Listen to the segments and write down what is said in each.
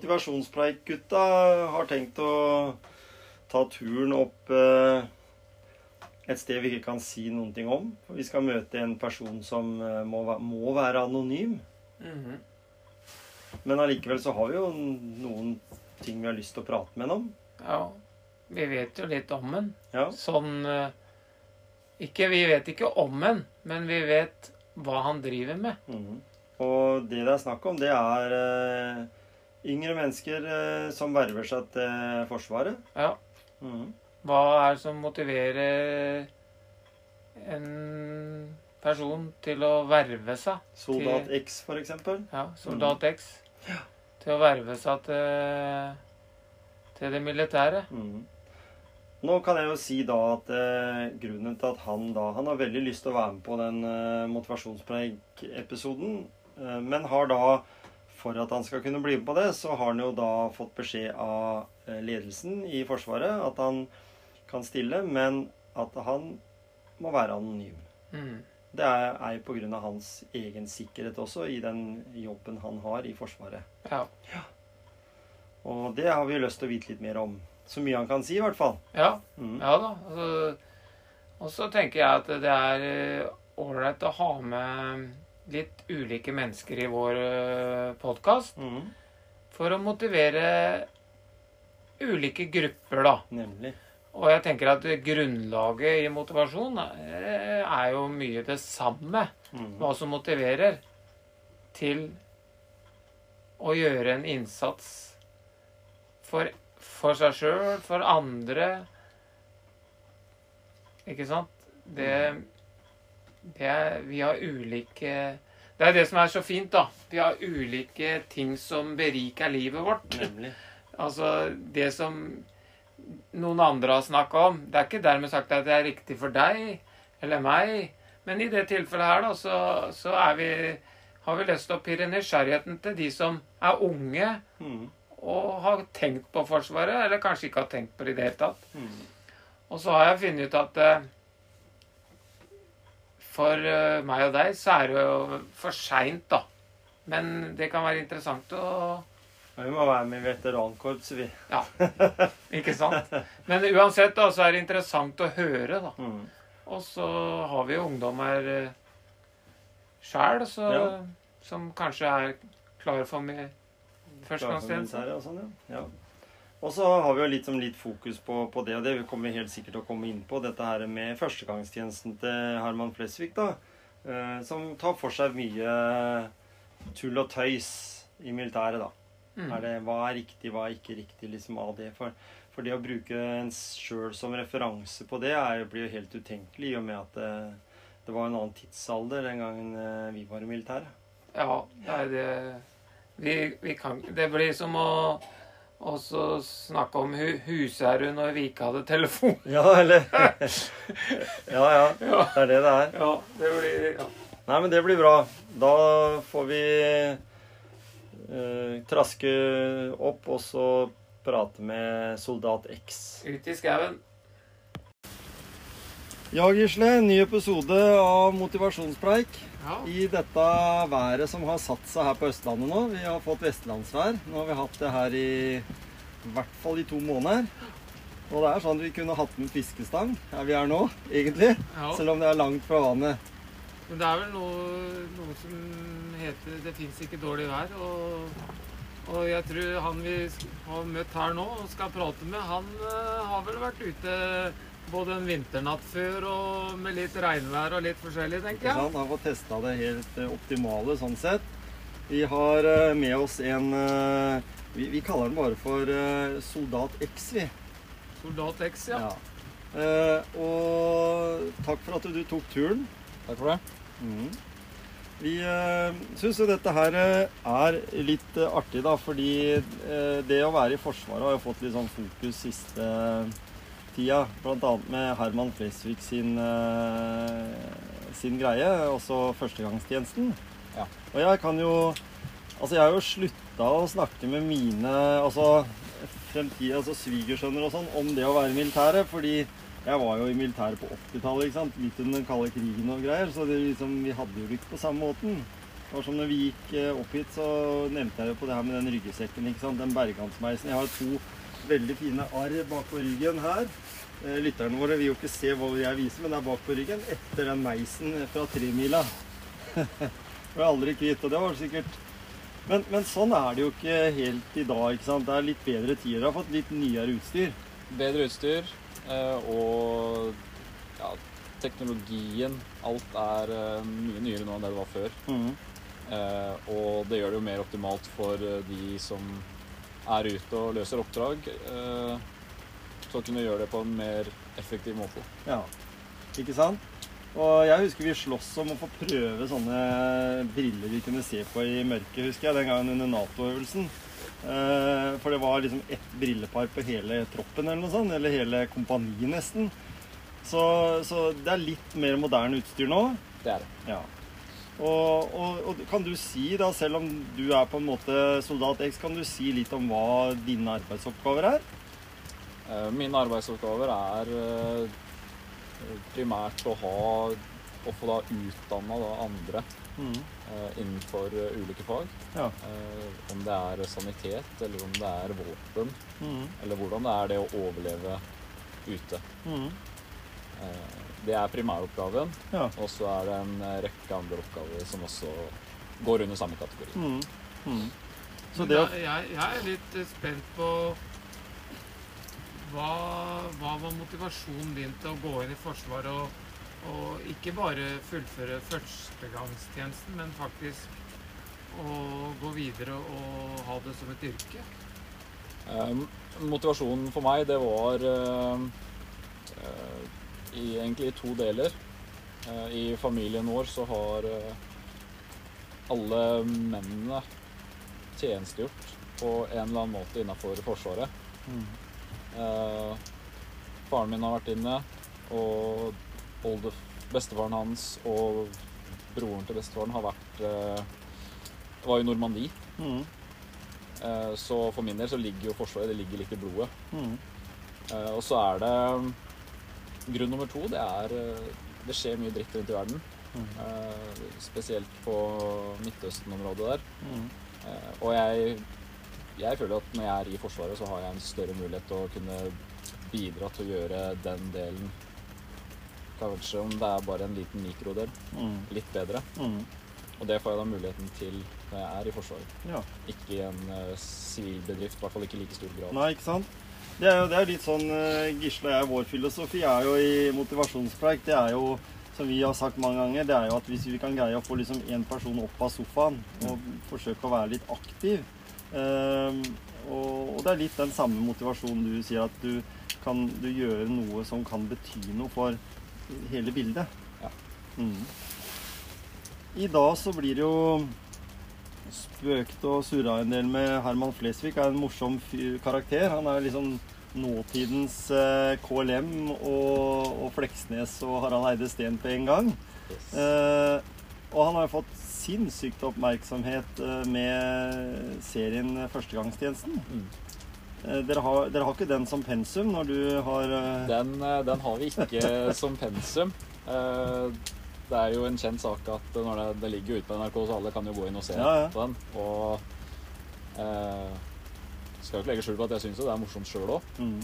Motivasjonspreik-gutta har tenkt å ta turen opp eh, et sted vi ikke kan si noen ting om. Vi skal møte en person som eh, må, må være anonym. Mhm. Men allikevel så har vi jo noen ting vi har lyst til å prate med ham om. Ja, vi vet jo litt om den. Ja. Sånn eh, ikke, Vi vet ikke om den, men vi vet hva han driver med. Mhm. Og det det er snakk om, det er eh, yngre mennesker eh, som verver seg til Forsvaret. Ja. Mm. Hva er det som motiverer en person til å verve seg? Soldat X, for eksempel. Ja, Soldat X. Til å verve seg til, til det militære. Mm. Nå kan jeg jo si da at eh, grunnen til at han da Han har veldig lyst til å være med på den eh, motivasjonspreik-episoden, eh, men har da for at han skal kunne bli med på det, så har han jo da fått beskjed av eh, ledelsen i Forsvaret at han kan stille, men at han må være anonym. Mm. Det er, er jo pga. hans egen sikkerhet også i den jobben han har i Forsvaret. Ja. ja. Og det har vi lyst til å vite litt mer om. Så mye han kan si, i hvert fall. ja. mm. Ja da. Altså, og så tenker jeg at det er ålreit å ha med litt ulike mennesker i vår podkast mm. for å motivere ulike grupper, da. Nemlig. Og jeg tenker at grunnlaget i motivasjon eh, er jo mye det samme. Mm. Hva som motiverer til å gjøre en innsats for, for seg sjøl, for andre. Ikke sant? Det, det er Vi har ulike Det er det som er så fint, da. Vi har ulike ting som beriker livet vårt. Nemlig. Altså, det som noen andre har snakka om Det er ikke dermed sagt at det er riktig for deg eller meg, men i det tilfellet her, da, så, så er vi, har vi lyst til å pirre nysgjerrigheten til de som er unge mm. og har tenkt på Forsvaret, eller kanskje ikke har tenkt på det i det hele tatt. Mm. Og så har jeg funnet ut at eh, for eh, meg og deg så er det jo for seint, da. Men det kan være interessant å vi må være med i veterankorpset, vi. Ja, ikke sant? Men uansett da, så er det interessant å høre, da. Mm. Og så har vi jo ungdommer eh, sjæl, Ja. som kanskje er klare for for førstegangstjeneste. sånn, ja. Og så har vi jo litt, som litt fokus på, på det, og det kommer vi helt sikkert til å komme inn på, dette her med førstegangstjenesten til Herman Flesvig, da. eh, Som tar for seg mye tull og tøys i militæret, da. Mm. Er det, hva er riktig, hva er ikke riktig liksom av det? For, for det å bruke en sjøl som referanse på det er, blir jo helt utenkelig, i og med at det, det var en annen tidsalder den gangen eh, vi var i militæret. Ja, det er det vi, vi kan Det blir som å også snakke om hu husherre når vi ikke hadde telefon. Ja, eller Ja, ja. Ja, Det er det det er. ja det blir ja. Nei, men det blir bra. Da får vi eh, traske opp og så prate med soldat X. Ut i skauen. Ja, Gisle. Ny episode av Motivasjonspreik. Ja. I dette været som har satt seg her på Østlandet nå. Vi har fått vestlandsvær. Nå har vi hatt det her i, i hvert fall i to måneder. Og det er sånn at vi kunne hatt med fiskestang her vi er nå, egentlig. ja. Selv om det er langt fra vannet. Men det er vel noe, noe som heter 'det fins ikke dårlig vær'. Og, og jeg tror han vi har møtt her nå og skal prate med, han eh, har vel vært ute både en vinternatt før og med litt regnvær og litt forskjellig, tenker jeg. sant? Har fått testa det helt eh, optimale sånn sett. Vi har eh, med oss en eh, vi, vi kaller den bare for Soldat X, vi. Soldat X, ja. Eh, og takk for at du tok turen. Takk for det. Mm. Vi uh, syns jo dette her er litt artig, da, fordi eh, det å være i Forsvaret har jo fått litt sånn fokus siste tida. Annet med Herman Flesvig sin, eh, sin greie, også førstegangstjenesten. Ja. Og jeg kan jo Altså, jeg har jo slutta å snakke med mine altså fremtidige altså svigersønner og sånn om det å være i militæret, fordi jeg var jo i militæret på 80-tallet, ikke sant? litt under den kalde krigen og greier, så det liksom, vi hadde jo ikke på samme måten. Det var som når vi gikk eh, opp hit, så nevnte jeg jo på det her med den ryggesekken, ikke sant? den bergansmeisen. Jeg har to veldig fine arr bak på ryggen her. Eh, Lytterne våre vil jo ikke se hva jeg viser, men det er bak på ryggen etter den meisen fra tremila. Var aldri kvitt, og det var sikkert men, men sånn er det jo ikke helt i dag. ikke sant? Det er litt bedre tider. du har fått litt nyere utstyr. Bedre utstyr eh, og ja, teknologien. Alt er eh, mye nyere nå enn det det var før. Mm. og det gjør det jo mer optimalt for de som er ute og løser oppdrag. så kunne kunne gjøre det på en mer effektiv måte. Ja, ikke sant? Og jeg husker vi sloss om å få prøve sånne briller vi kunne se på i mørket, husker jeg, den gangen under Nato-øvelsen. Eh, For det var liksom ett brillepar på hele troppen eller noe sånt, eller hele kompaniet nesten. Så, så det er litt mer moderne utstyr nå. Det er det. Ja. Og, og, og kan du si, da, selv om du er på en måte soldat X, kan du si litt om hva dine arbeidsoppgaver er? Eh, Mine arbeidsoppgaver er eh, primært å ha å få da utdanna da andre eh, innenfor ulike fag. Ja. Eh, om det er sanitet, eller om det er våpen, mm. eller hvordan det er det å overleve ute. Mhm. Eh, det er primæroppgaven, Ja. og så er det en rekke andre oppgaver som også går under samme kategori. Mm. Mm. Så det da, jeg, jeg er litt eh, spent på hva, hva var motivasjonen din til å gå inn i Forsvaret og, og ikke bare fullføre førstegangstjenesten, men faktisk å gå videre og ha det som et yrke? Eh, motivasjonen for meg, det var eh, eh, i, egentlig i to deler. Eh, I familien vår så har eh, alle mennene tjenestegjort på en eller annen måte innafor Forsvaret. Mm. Eh, faren min har vært inne, og olde, bestefaren hans og broren til bestefaren har vært var i Normandie. Eh, så for min del så ligger jo Forsvaret det ligger litt i blodet. Mm. Og så er det Grunn nummer to, det er eh, Det skjer mye dritt rundt i verden. Mhm. Eh, spesielt på Midtøsten-området der. Mhm. Eh, og jeg, jeg føler at når jeg er i Forsvaret, så har jeg en større mulighet til å kunne bidra til å gjøre den delen Kanskje om det er bare en liten mikrodel, Mm. litt bedre. Mhm. Og det får jeg da muligheten til når jeg er i Forsvaret. Ja. Ikke i en eh, sivil bedrift, i hvert fall ikke i like stor grad. Nei, ikke sant? Det er jo det er litt sånn eh, Gisle og jeg, vår filosofi er jo i motivasjonspreik. Det er jo, som vi har sagt mange ganger, det er jo at hvis vi kan greie å få liksom én person opp av sofaen og forsøke å være litt aktiv ehm, og, og det er litt den samme motivasjonen du sier, at du kan du gjøre noe som kan bety noe for hele bildet. Ja. Mm. I dag så blir det jo spøkt og surra en del med Herman Flesvig. er en morsom karakter. Han er liksom nåtidens eh, KLM og, og Fleksnes og Harald Eide Steen på en gang. Yes. Eh, og han har fått sinnssykt oppmerksomhet eh, med serien Førstegangstjenesten. Mm. Eh, dere, har, dere har ikke den som pensum når du har uh... Den, den har vi ikke som pensum. Eh, Det er jo en kjent sak at når det, det ligger ute på NRK, så alle kan jo gå inn og se Ja, ja. på den. Og eh, skal jo ikke legge skjul på at jeg syns jo det er morsomt sjøl òg, mm,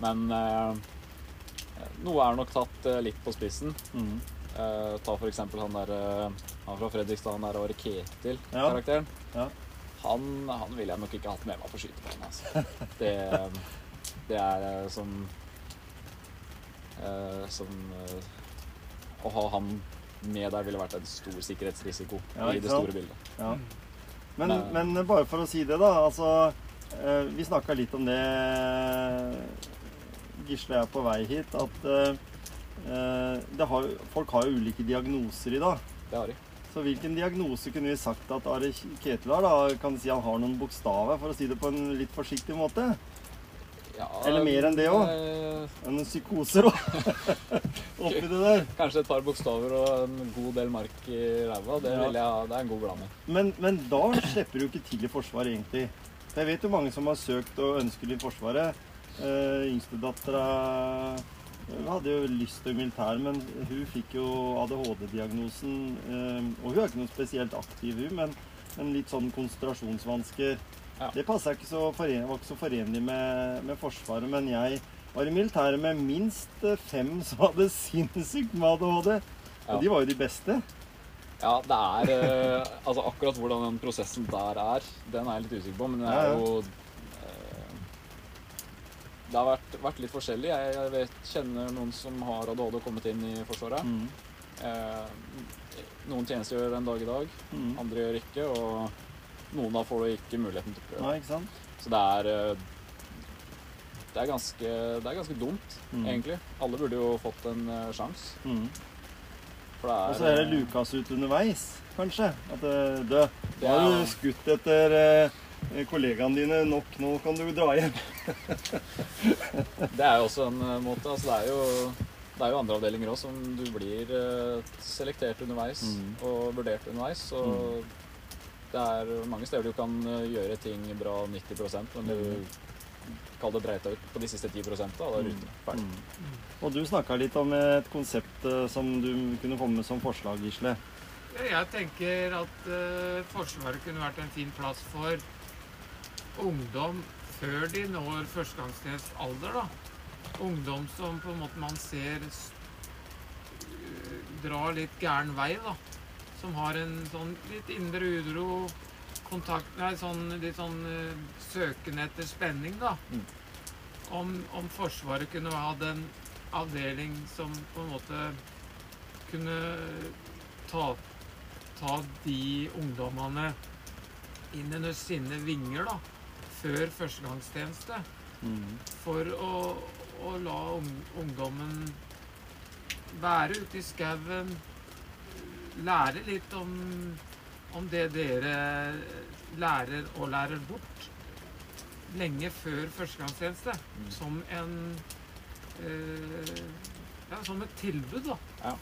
men eh, noe er nok tatt eh, litt på spissen. mm, Eh, ta for eksempel han der eh, Han fra Fredrikstad, han der Are Ketil-karakteren. Ja. Han, han ville jeg nok ikke hatt med meg på skytebanen. Altså. Det, det er eh, som eh, Som Å ha han med deg ville vært en stor sikkerhetsrisiko Ja, i det store bildet. ja. Men, Nei. men bare for å si det, da. Altså, eh, vi snakka litt om det Gisle er på vei hit, at eh, eh, det har, folk har jo ulike diagnoser i dag. Det har de. Så hvilken diagnose kunne vi sagt at Are Ketil har? da? Kan du si han har noen bokstaver, for å si det på en litt forsiktig måte? Ja, Eller mer enn det også? eh, Noen psykoser òg oppi det der. Kanskje et par bokstaver og en god del mark i ræva. Det, Ja. det er en god blanding. Men, men da slipper du ikke til i Forsvaret, egentlig. Jeg vet jo mange som har søkt og ønsker i Forsvaret. Eh, Yngstedattera hadde jo lyst til militær, men hun fikk jo ADHD-diagnosen. eh, og hun er ikke noe spesielt aktiv, hun, men, men litt sånn konsentrasjonsvansker. Ja. Det ikke så foren, var ikke så forenlig med, med Forsvaret. Men jeg var i militæret med minst eh, fem som hadde sinnssykt med ADHD. Ja. Og de var jo de beste. Ja, det er eh, Altså akkurat hvordan den prosessen der er, den er jeg litt usikker på, men det er ja. jo eh, Det har vært, vært litt forskjellig. Jeg, jeg vet, kjenner noen som har ADHD og kommet inn i Forsvaret. Mm. Eh, noen tjenestegjør en dag i dag, Mm. andre gjør ikke, og noen da får du ikke muligheten til å prøve. Ja? Så det er eh, det er, ganske, det er ganske dumt, Mm. egentlig. Alle burde jo fått en uh, sjanse. Mm. Og så er det eh, lukas ut underveis, kanskje. At eh, det nå har du skutt etter uh, kollegaene dine nok, nå kan du dra hjem. Det er jo også en eh, måte. Altså, det, er jo, det er jo andre avdelinger òg som du blir eh, selektert underveis Mm. og vurdert underveis. Så det er mange steder du kan eh, gjøre ting bra 90 men du kall det breita ut på de siste 10 da, da er ruten ute. Ferdig. Mm. Og du snakka litt om et konsept eh, som du kunne komme med som forslag, Gisle. Jeg tenker at uh, Forsvaret kunne vært en fin plass for ungdom før de når førstegangstjenestalder. da. Ungdom som på en måte man ser eh, drar litt gæren vei. da. Som har en sånn litt indre uro, kontakt Nei, sånn litt sånn uh, søkende etter spenning, da. Mm. Om, om Forsvaret kunne ha den avdeling som på en måte kunne ta ta de ungdommene inn under sine vinger da, før førstegangstjeneste. Mm. For å, å la ungdommen være ute i skauen, lære litt om, om det dere lærer og lærer bort lenge før førstegangstjeneste. Mm. Som en eh, ja, som et tilbud, da.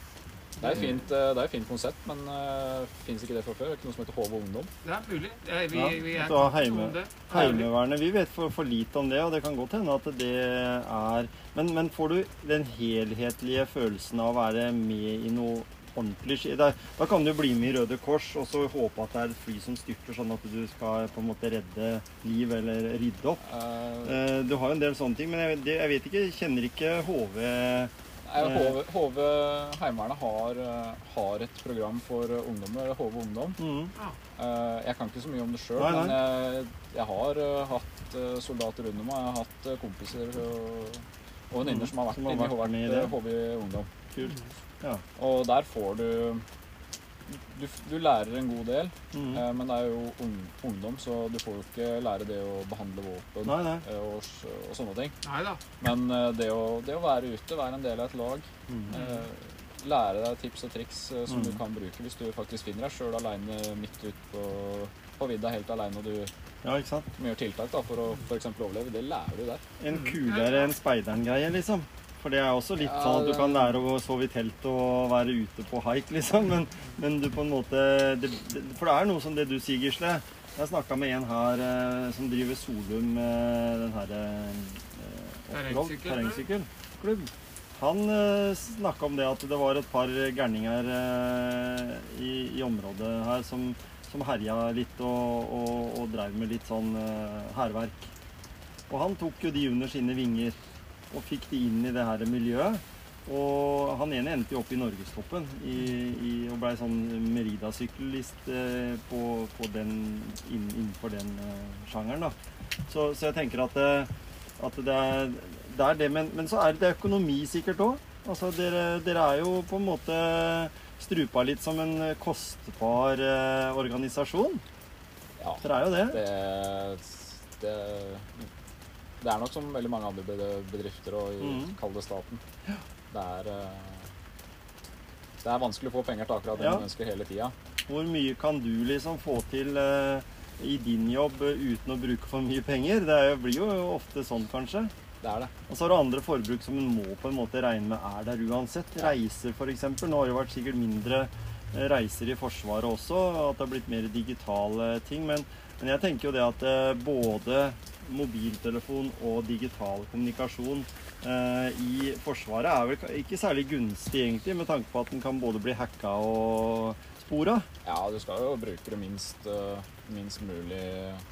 Det er fint, eh, det er et fint konsept, men uh, fins ikke det fra før? Det er ikke noe som heter HV Ungdom? Det er mulig. Jeg, vi, Ja, vi er ikke heime- om det. Heimevernet, vi vet for, for lite om det, og det kan godt hende at det er Men, men får du den helhetlige følelsen av å være med i noe ordentlig ski? Da, da kan du bli med i Røde Kors og så håpe at det er et fly som styrter, sånn at du skal på en måte redde liv eller rydde opp. Uh, Eh, Du har jo en del sånne ting, men jeg, det, jeg vet ikke, kjenner ikke HV Nei, HV, HV Heimevernet har, eh, har et program for eh, ungdommer, HV Ungdom. mm. Eh, Jeg kan ikke så mye om det sjøl, men jeg, jeg har eh, hatt eh, soldater under meg. Jeg har hatt eh, kompiser og, og venninner Mm, som har vært som har inne i HV, med i det. HV Ungdom. Kult. Ja. Og der får du du, du lærer en god del, Mm. eh, men det er jo un, ungdom, så du får jo ikke lære det å behandle våpen Nei, nei. eh, og, og sånne ting. Neida. Men eh, det å, det å være ute, være en del av et lag, Mm. eh, lære deg tips og triks eh, som Mm. du kan bruke hvis du faktisk finner deg sjøl aleine midt ute på, på vidda helt aleine og du Ja, ikke sant? gjør tiltak da, for å f.eks. overleve. Det lærer du der. En Mm. kulere enn speideren-greie, liksom. For det er også litt Ja, sånn at du kan lære å sove i telt og være ute på haik, liksom. Men, men du på en måte det, det, For det er noe som det du sier, Gisle. Jeg snakka med en her eh, som driver Solum eh, den herre eh, offroad, terrengsykkelklubb. Han eh, snakka om det at det var et par gærninger eh, i, i området her som, som herja litt og, og, og dreiv med litt sånn eh. Og han tok jo de under sine vinger og fikk de inn i det her miljøet. Og han ene endte jo opp i norgestoppen i, i, og blei sånn Merida-syklist eh, på, på den, inn, innenfor den eh, sjangeren. da. Så, så jeg tenker at, det, at det, er, det er det, men, men så er det økonomi sikkert òg. Altså, dere, dere er jo på en måte strupa litt som en kostbar eh, organisasjon. Ja, Dere er jo det. det, det det er nok som veldig mange andre bedrifter og i kall det staten. Det er eh, Det er vanskelig å få penger til akkurat det Ja. man ønsker hele tida. Hvor mye kan du liksom få til eh, i din jobb eh, uten å bruke for mye penger? Det blir jo ofte sånn, kanskje. Det er det. Og så har du andre forbruk som en må på en måte regne med er der uansett. Reiser f.eks. Nå har det vært sikkert mindre reiser i Forsvaret også, at det har blitt mer digitale ting. Men, men jeg tenker jo det at både mobiltelefon og digital kommunikasjon eh, i Forsvaret er vel ikke særlig gunstig egentlig, med tanke på at den kan både bli hacka og spora. Ja, du skal jo bruke det minst, eh, minst mulig eh,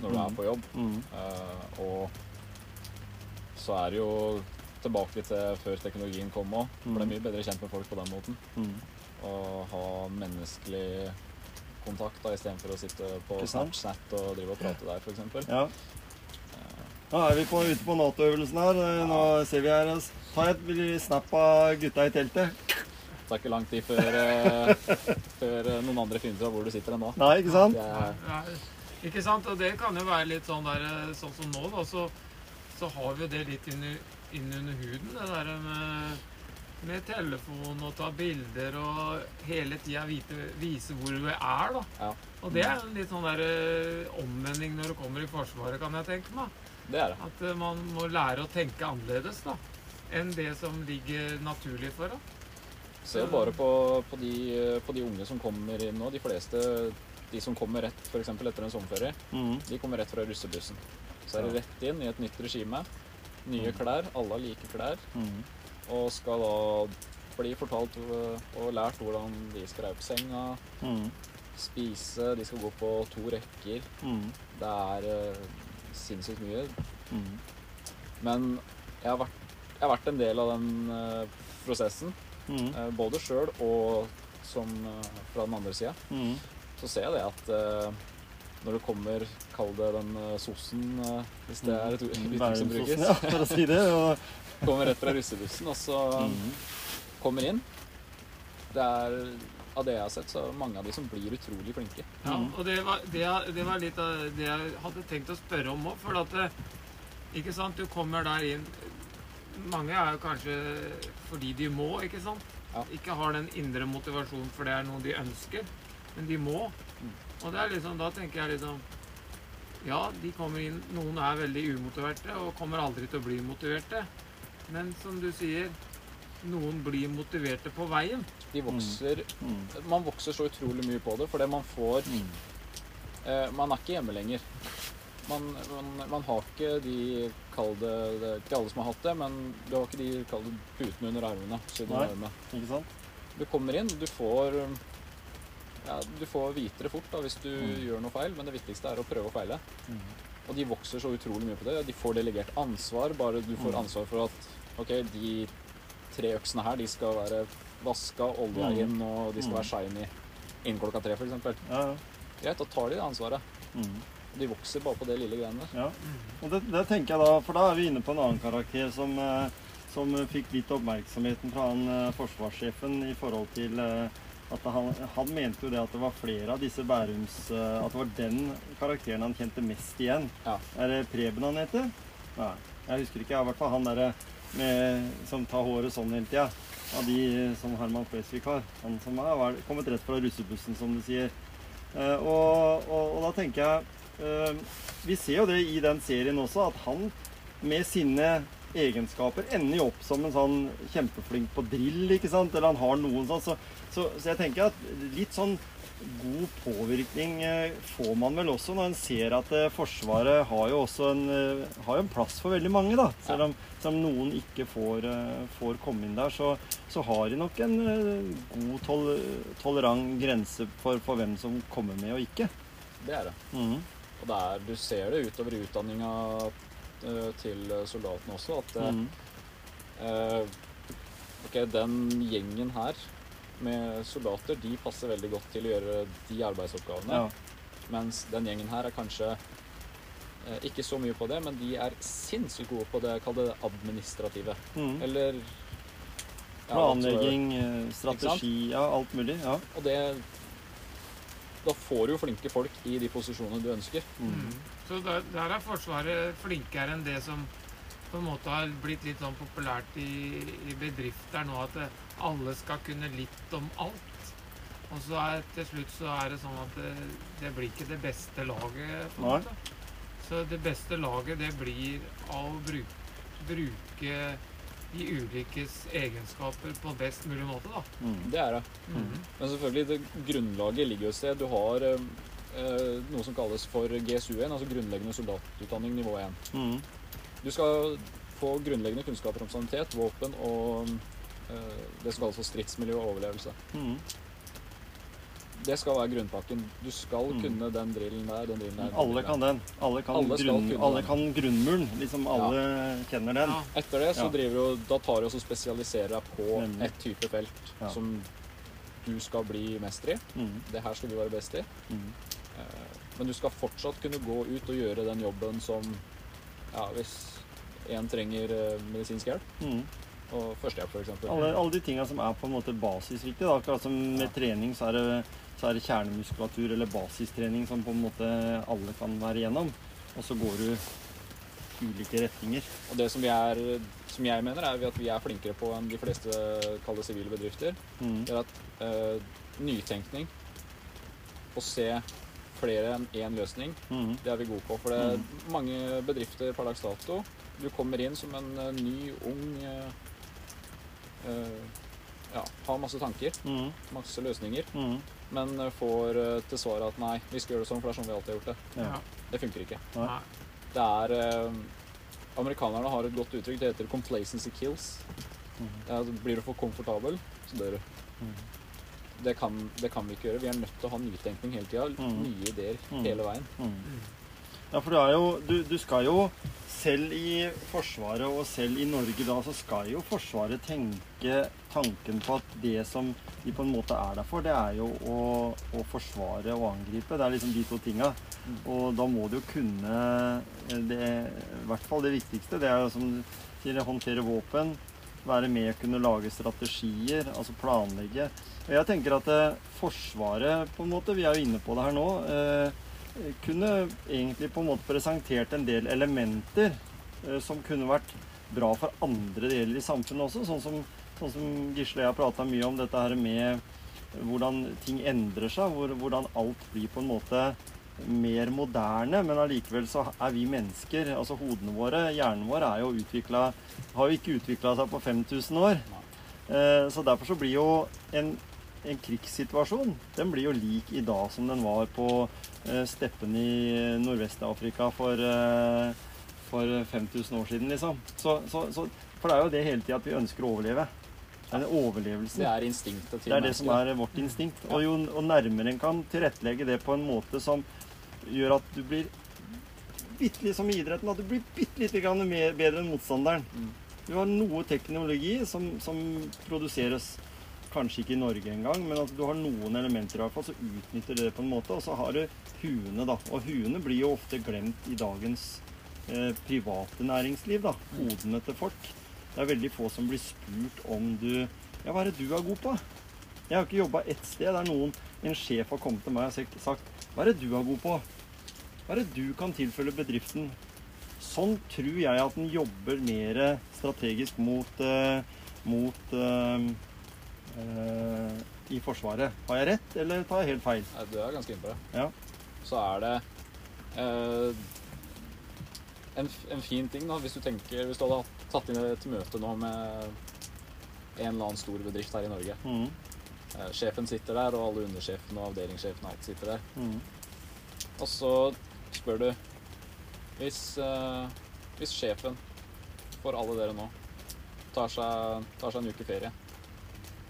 når du mm. er på jobb. Mm. Uh, og så er det jo tilbake til før teknologien kom òg. Er Mhm. mye bedre kjent med folk på den måten. Mm. Å ha menneskelig kontakt da, istedenfor å sitte på Snapchat og drive og prate der, f.eks. Ja. Nå er vi på, ute på Nato-øvelsen her. Eh, Nå ser vi her oss. Ta et snap av gutta i teltet. Det er ikke lang tid før, eh, før eh, noen andre finner ut av hvor du sitter ennå. Nei, ikke sant? Det Ja, ikke sant? Og det kan jo være litt sånn der eh, Sånn som nå, da, så, så har vi jo det litt inn, inn under huden. Det der med, med telefon og ta bilder og hele tida vise hvor du er, da. Ja. Og det er en litt sånn der eh, omvending når du kommer i Forsvaret, kan jeg tenke meg. det er det. At eh, man må lære å tenke annerledes, da. Enn det som ligger naturlig for deg. Se bare på, på, de, på de unge som kommer inn nå. De fleste de som kommer rett for eksempel etter en sommerferie, Mm. de kommer rett fra russebussen. Så er det rett inn i et nytt regime. Nye klær. Alle har like klær. Mm. Og skal da bli fortalt øh, og lært hvordan de skal reie på senga, Mm. spise, de skal gå på to rekker. Mm. Det er øh, sinnssykt mye. Mm. Men jeg har vært, jeg har vært en del av den øh, prosessen, Mm. både sjøl og som fra den andre sida. Mm. Så ser jeg det at når det kommer, kall det den sosen, hvis det er et Mm. uttrykk som brukes, Ja, for å si det. Og, kommer rett fra russebussen, og så mm. kommer inn. Det er, av det jeg har sett, så er det mange av de som blir utrolig flinke. Ja, og det var, det, det var litt av det jeg hadde tenkt å spørre om òg. For at Ikke sant, du kommer der inn Mange er jo kanskje fordi de må, ikke sant? Ja. Ikke har den indre motivasjonen for det er noe de ønsker, men de må. Mm. Og det er liksom, da tenker jeg liksom Ja, de kommer inn Noen er veldig umotiverte og kommer aldri til å bli motiverte. Men som du sier, noen blir motiverte på veien. De vokser Mm. Man vokser så utrolig mye på det, fordi man får Mm. eh, Man er ikke hjemme lenger. Man, man, man har ikke de Kall det, det er Ikke alle som har hatt det, men du har ikke de kall det putene under armene. Siden Nei. armene. Ikke sant? Du kommer inn, du får ja, Du får vite det fort da, hvis du Mm. gjør noe feil, men det viktigste er å prøve og feile. Mm. Og de vokser så utrolig mye på det. De får delegert ansvar. Bare du får Mm. ansvar for at OK, de tre øksene her, de skal være vaska, olja Mm. inn, og de skal Mm. være shiny innen klokka tre, f.eks. Ja, ja. Greit, da tar de det ansvaret. Mm. De vokser bare på det lille greiene der. ja. Og det, det tenker jeg da, for da er vi inne på en annen karakter som, eh, som fikk litt oppmerksomheten fra han eh, forsvarssjefen i forhold til eh, at han, han mente jo det at det var flere av disse Bærums At det var den karakteren han kjente mest igjen. Ja. Er det Preben han heter? Nei, jeg husker ikke. I hvert fall han derre med- som tar håret sånn hele tida. Av de som Herman Flesvig har. Han som har kommet rett fra russebussen, som du sier. Eh, og, og, og da tenker jeg eh, Vi ser jo det i den serien også, at han med sine egenskaper ender jo opp som en sånn kjempeflink på drill, ikke sant? Eller han har noen sånn. Så, så, så jeg tenker at litt sånn god påvirkning eh, får man vel også når en ser at eh, Forsvaret har jo også en, eh, har jo en plass for veldig mange, da. Selv om, selv om noen ikke får, får komme inn der, så, så har de nok en god tol tolerant grense for, for hvem som kommer med og ikke. Det er det. Mhm. Og det er, du ser det utover utdanninga til soldatene også, at mm eh, Ok, den gjengen her med soldater, de passer veldig godt til å gjøre de arbeidsoppgavene. Ja. Mens den gjengen her er kanskje eh, ikke så mye på det, men de er sinnssykt gode på det, kall det administrative. Mm. Eller ja, Planlegging, eh, strategi, ja, alt mulig. Ja. Og det Da får du jo flinke folk i de posisjonene du ønsker. Mhm. Mm. Så der, der er Forsvaret flinkere enn det som på en måte har blitt litt sånn populært i, i bedrifter nå, at det, alle skal kunne litt om alt. Og så er, til slutt så er det sånn at det, det blir ikke det beste laget. på en Nei. måte. Så det beste laget, det blir av å bruke, bruke de ulikes egenskaper på best mulig måte, da. Mm. Det er det. Mhm. Men selvfølgelig, det grunnlaget ligger jo et sted. Du har eh, eh, noe som kalles for GSU1, altså grunnleggende soldatutdanning nivå 1. Mm. Du skal få grunnleggende kunnskaper om sanitet, våpen og det som kalles for stridsmiljø og overlevelse. Mm. Det skal være grunnpakken. Du skal Mm. kunne den drillen der, den drillen der. den Alle kan den. Alle kan, Alle grunn, alle kan grunnmuren. Liksom alle kjenner den. Ja. Etter det så Ja. driver du Da tar du og spesialiserer deg på Nemlig. et type felt Ja. som du skal bli mester i. Mm. Det her skal du være best i. Mm. Eh, Men du skal fortsatt kunne gå ut og gjøre den jobben som Ja, hvis én trenger eh, medisinsk hjelp, Mm. Og førstehjelp f.eks. Alle, alle de tinga som er på en måte basisviktige. Da. Akkurat som med trening så er, det, så er det kjernemuskulatur eller basistrening som på en måte alle kan være igjennom. Og så går du ulike retninger. Og det som, vi er, som jeg mener, er at vi er flinkere på enn de fleste kalde sivile bedrifter. Mm. Er at eh, nytenkning, å se flere enn én løsning, Mm. det er vi gode på. For det er mange bedrifter per dags dato Du kommer inn som en eh, ny, ung eh, Ja, har masse tanker, Mm. masse løsninger, Mm. men eh, får eh, til svar at nei, vi skal gjøre det sånn, for det er sånn vi alltid har gjort det. Ja. Det funker ikke. Nei. Det er eh, Amerikanerne har et godt uttrykk. Det heter 'complacency kills'. Mm. Blir du for komfortabel, så dør du. Mm. Det kan, det kan vi ikke gjøre. Vi er nødt til å ha nytenkning hele tida. Mm. Nye ideer Mm. hele veien. Ja, for du, er jo du, du skal jo Selv i Forsvaret og selv i Norge da, så skal jo Forsvaret tenke tanken på at det som de på en måte er der for, det er jo å, å forsvare og angripe. Det er liksom de to tinga. Og da må du jo kunne det I hvert fall det viktigste. Det er jo som sier, håndtere våpen. Være med og kunne lage strategier, altså planlegge. Og jeg tenker at eh, Forsvaret, på en måte, vi er jo inne på det her nå eh, kunne egentlig på en måte presentert en del elementer eh, som kunne vært bra for andre deler i samfunnet også. Sånn som, sånn som Gisle og jeg har prata mye om dette her med hvordan ting endrer seg. Hvor, hvordan alt blir på en måte mer moderne, men allikevel så er vi mennesker, altså hodene våre, hjernen vår, er jo utvikla Har jo ikke utvikla seg på 5000 år. Eh, Så derfor så blir jo en, en krigssituasjon Den blir jo lik i dag som den var på steppen steppene i Nordvest-Afrika for, eh, for 5000 år siden, liksom. Så, så, så, for det er jo det hele tida at vi ønsker å overleve. Det er en overlevelse. Det er instinktet til Det er det som er vårt instinkt. Og jo og nærmere en kan tilrettelegge det på en måte som gjør at du blir bitte litt som i idretten, at du blir bitte lite grann bedre enn motstanderen. Mm. Du har noe teknologi som, som produseres kanskje ikke i Norge engang, men at du har noen elementer i hvert fall, så utnytter du det på en måte. Og så har du huene, da. Og huene blir jo ofte glemt i dagens eh, private næringsliv, da. Hodene til folk. Det er veldig få som blir spurt om du Ja, hva er det du er god på? Jeg har ikke jobba ett sted der noen, en sjef har kommet til meg og sagt- Hva er det du er god på? Hva er det du kan tilfelle bedriften? Sånn tror jeg at den jobber mer strategisk mot, eh, mot eh, i Forsvaret. Har jeg rett, eller tar jeg helt feil? Nei, Du er ganske inne på det. Ja. Så er det eh, en, en fin ting, da, hvis du tenker Hvis du hadde tatt inn et møte nå med en eller annen stor bedrift her i Norge. Mm, Eh, sjefen sitter der, og alle undersjefene og avdelingssjefene og alt sitter der. mm, Og så spør du Hvis, eh, hvis sjefen for alle dere nå tar seg, tar seg en uke ferie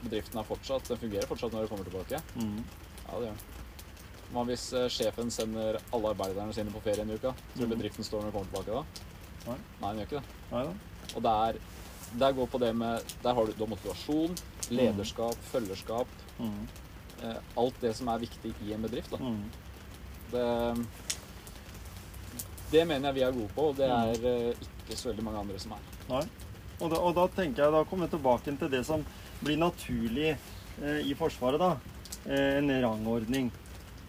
Bedriften er fortsatt, den fungerer fortsatt når du kommer tilbake? mm. Ja, det gjør den. Hva hvis eh, sjefen sender alle arbeiderne sine på ferie en uke? Tror du Mhm. bedriften står når du kommer tilbake da? Nei. Nei, den gjør ikke det. Nei da. Og der, der går på det med Der har du, du har motivasjon, lederskap, følgerskap. Mm, Eh, alt det som er viktig i en bedrift. Da. mm. Det, det mener jeg vi er gode på, og det er eh, ikke så veldig mange andre som er. Nei. Og da, og da tenker jeg, da kommer vi tilbake til det som blir naturlig eh, i Forsvaret, da. Eh, en rangordning.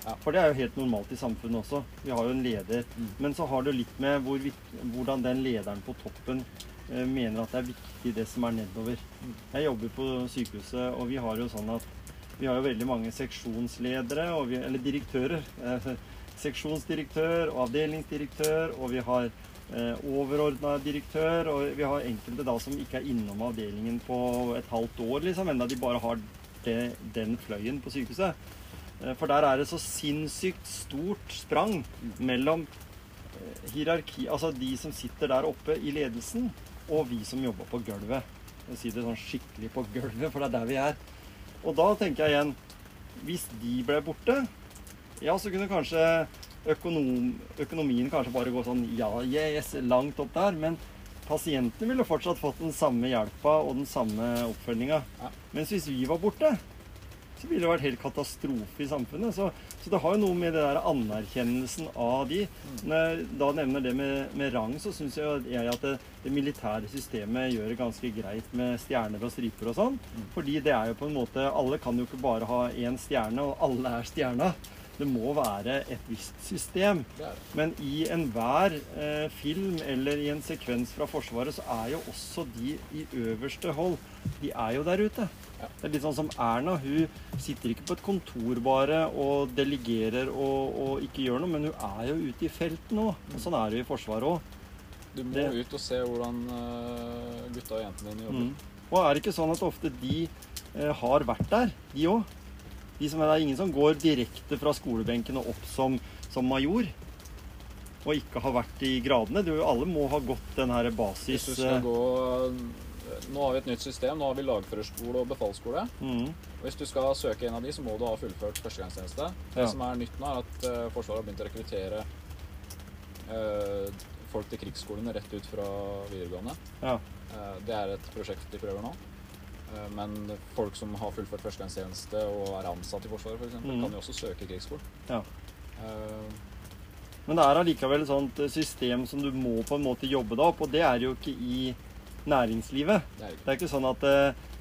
Ja. For det er jo helt normalt i samfunnet også. Vi har jo en leder. Mm. Men så har det litt med hvor, hvordan den lederen på toppen eh, mener at det er viktig det som er nedover. Mm. Jeg jobber på sykehuset, og vi har jo sånn at vi har jo veldig mange seksjonsledere, og vi, eller direktører. Eh, seksjonsdirektør og avdelingsdirektør, og vi har overordna direktør, og vi har enkelte da som ikke er innom avdelingen på et halvt år, liksom, enda de bare har det, den fløyen på sykehuset. Eh, for der er det så sinnssykt stort sprang mellom eh, hierarki, altså de som sitter der oppe i ledelsen, og vi som jobber på gulvet. Jeg sier det sånn skikkelig på gulvet, for det er der vi er. Og da tenker jeg igjen Hvis de ble borte, ja, så kunne kanskje økonom, økonomien kanskje bare gå sånn ja, yes, langt opp der. Men pasientene ville fortsatt fått den samme hjelpa og den samme oppfølginga. Ja. Mens hvis vi var borte, så ville det vært helt katastrofe i samfunnet. Så, så det har jo noe med det der anerkjennelsen av de. Når jeg da nevner det med, med rang, så syns jeg, jeg at det, det militære systemet gjør det ganske greit med stjerner og striper og sånn. Fordi det er jo på en måte Alle kan jo ikke bare ha én stjerne, og alle er stjerna. Det må være et visst system. Men i enhver eh, film eller i en sekvens fra Forsvaret, så er jo også de i øverste hold, de er jo der ute. Det er litt sånn som Erna. Hun sitter ikke på et kontor bare og delegerer og, og ikke gjør noe, men hun er jo ute i felt nå. Og sånn er det jo i Forsvaret òg. Du må Det- ut og se hvordan eh, gutta og jentene dine jobber. Mm. Og er det ikke sånn at ofte de eh, har vært der, de òg? De som er, det er ingen som går direkte fra skolebenken og opp som, som major. Og ikke har vært i gradene. Er alle må ha gått den her basis... Hvis du skal eh, gå Nå har vi et nytt system. Nå har vi lagførerskole og befalsskole. mm, Hvis du skal søke en av de, så må du ha fullført førstegangstjeneste. Det Ja. som er nytt nå, er at uh, Forsvaret har begynt å rekruttere uh, folk til krigsskolene rett ut fra videregående. ja. Uh, det er et prosjekt de prøver nå. Eh, men folk som har fullført førstegangstjeneste og er ansatt i Forsvaret, f.eks., Mm. kan jo også søke krigsskolen. Ja. Uh, Men det er allikevel et sånt eh, system som du må på en måte jobbe deg opp, og det er jo ikke i næringslivet. det er ikke Det er ikke sånn at